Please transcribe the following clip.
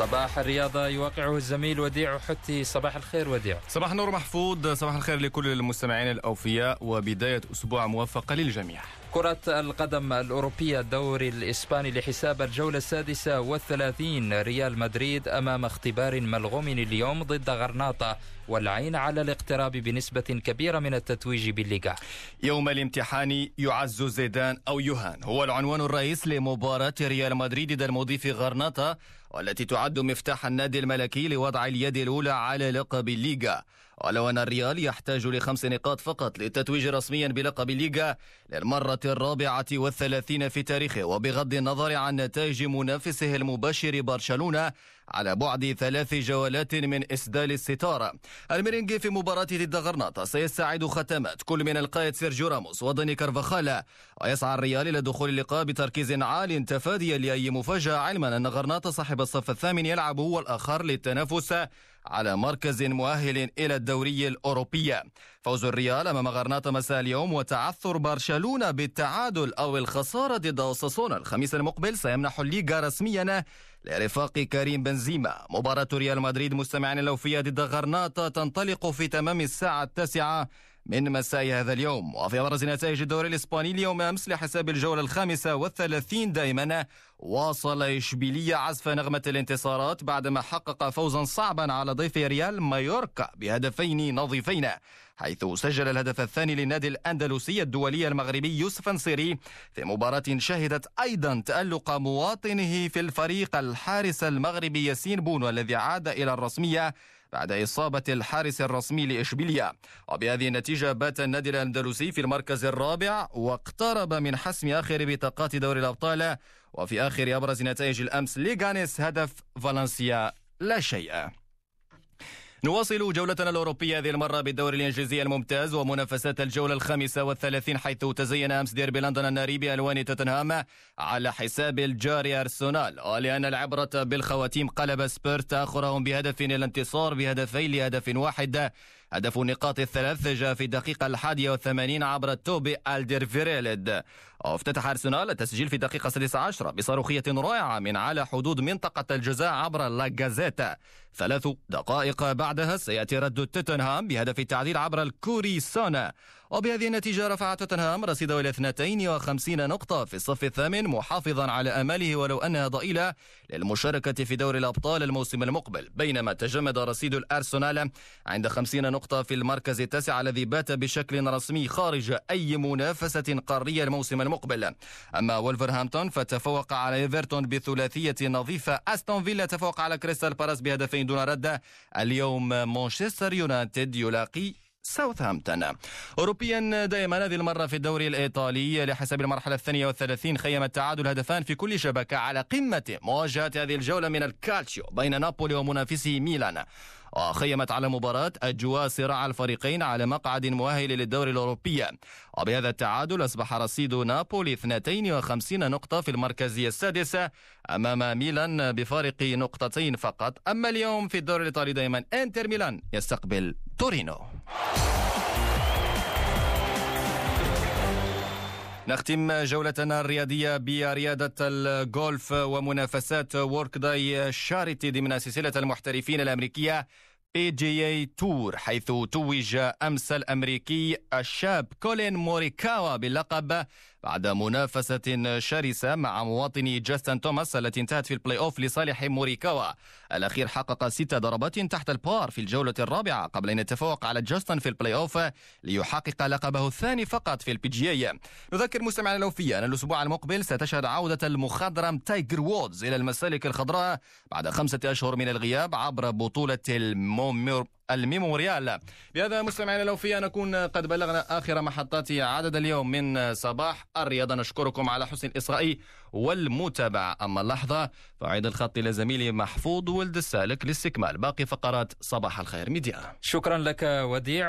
صباح الرياضة يوقعه الزميل وديع حتي. صباح الخير وديع. صباح النور محفوظ. صباح الخير لكل المستمعين الأوفياء. وبداية أسبوع موفقة للجميع. كرة القدم الأوروبية الدوري الإسباني لحساب الجولة السادسة والثلاثين ريال مدريد أمام اختبار ملغوم اليوم ضد غرناطة والعين على الاقتراب بنسبة كبيرة من التتويج بالليغا. يوم الامتحان يعز زيدان أو يهان هو العنوان الرئيس لمباراة ريال مدريد ضد المضيف غرناطة والتي تعد مفتاح النادي الملكي لوضع اليد الأولى على لقب الليغا. ولو أن الريال يحتاج لخمس نقاط فقط للتتويج رسميا بلقب الليغا للمرة الرابعة والثلاثين في تاريخه وبغض النظر عن نتائج منافسه المباشر برشلونة على بعد ثلاث جولات من إسدال الستارة. الميرينجي في مباراة ضد غرناطة سيستعيد خدمات كل من القائد سيرجيو راموس وداني كارفاخالا. ويسعى الريال إلى دخول اللقاء بتركيز عال تفاديا لأي مفاجأة علما أن غرناطة صاحب الصف الثامن يلعب هو الآخر للتنافس على مركز مؤهل إلى الدوري الأوروبي. فوز الريال أمام غرناطة مساء اليوم وتعثر برشلونة بالتعادل أو الخسارة ضد أوساسونا. الخميس المقبل سيمنح الليغا رسميا لرفاق كريم بنزيما. مباراة ريال مدريد مستمعين الأوفياء ضد غرناطة تنطلق في تمام الساعة التاسعة من مساء هذا اليوم. وفي أبرز نتائج الدوري الإسباني اليوم أمس لحساب الجولة الخامسة والثلاثين دائما. واصل إشبيلية عزف نغمة الانتصارات بعدما حقق فوزا صعبا على ضيف ريال مايوركا بهدفين نظيفين حيث سجل الهدف الثاني للنادي الأندلسي الدولي المغربي يوسف نصيري في مباراة شهدت أيضا تألق مواطنه في الفريق الحارس المغربي ياسين بونو الذي عاد إلى الرسمية بعد إصابة الحارس الرسمي لإشبيلية وبهذه النتيجة بات النادي الأندلسي في المركز الرابع واقترب من حسم آخر بطاقات دوري الأبطال وفي آخر أبرز نتائج الأمس ليغانيس هدف فالنسيا لا شيء. نواصل جولتنا الأوروبية هذه المرة بالدوري الإنجليزي الممتاز ومنافسات الجولة الخامسة والثلاثين حيث تزين أمس ديربي لندن الناري بألوان توتنهام على حساب الجار أرسنال. ولأن العبرة بالخواتيم قلب سبيرز تأخرهم بهدف لانتصار بهدفين لهدف واحد. هدف النقاط الثلاث جاء في الدقيقة الحادية والثمانين عبر توبي ألدرفيريلد وافتتح أرسنال التسجيل في الدقيقة 16 بصاروخية رائعة من على حدود منطقة الجزاء عبر لاجازيتا. ثلاث دقائق بعدها سيأتي رد توتنهام بهدف التعديل عبر الكوري سونا. وبهذه النتيجة رفع توتنهام رصيده إلى 52 نقطة في الصف الثامن محافظا على أماله ولو أنها ضئيلة للمشاركة في دوري الأبطال الموسم المقبل بينما تجمد رصيد الأرسنال عند 50 نقطة في المركز التاسع الذي بات بشكل رسمي خارج أي منافسة قارية الموسم المقبل. أما ولفرهامبتون فتفوق على إيفرتون بثلاثية نظيفة. أستون فيلا تفوق على كريستال بالاس بهدفين دون رد. اليوم مانشستر يونايتد يلاقي ساوثهامبتون. أوروبيا دائما هذه المرة في الدوري الإيطالي لحساب المرحلة الثانية والثلاثين خيم التعادل هدفان في كل شبكة على قمة مواجهة هذه الجولة من الكالتشيو بين نابولي ومنافسه ميلان. وخيمت على مباراة أجواء صراع الفريقين على مقعد مؤهل للدوري الأوروبي. وبهذا التعادل أصبح رصيد نابولي 52 نقطة في المركز السادس أمام ميلان بفارق نقطتين فقط. أما اليوم في الدوري الإيطالي دائما إنتر ميلان يستقبل تورينو. نختم جولتنا الرياضية برياضة الجولف ومنافسات Workday Charity ضمن سلسلة المحترفين الأمريكية PGA Tour حيث توج أمس الأمريكي الشاب كولين موريكاوا باللقب بعد منافسة شرسة مع مواطنه جاستن توماس التي انتهت في ال playoff لصالح موريكاوا. الأخير حقق ست ضربات تحت ال par في الجولة الرابعة قبل أن يتفوق على جاستن في ال playoff ليحقق لقبه الثاني فقط في ال PGA نذكر مستمعينا الأوفياء أن الأسبوع المقبل ستشهد عودة المخضرم تايجر وودز إلى المسالك الخضراء بعد خمسة أشهر من الغياب عبر بطولة الميمور ال Memorial بهذا مستمعينا الأوفياء نكون قد بلغنا آخر محطات عدد اليوم من صباح الرياضة نشكركم على حسن الإصغاء والمتابعة. أما اللحظة فأعيد الخط إلى زميلي محفوظ ولد السالك لاستكمال باقي فقرات صباح الخير ميديا. شكرا لك وديع.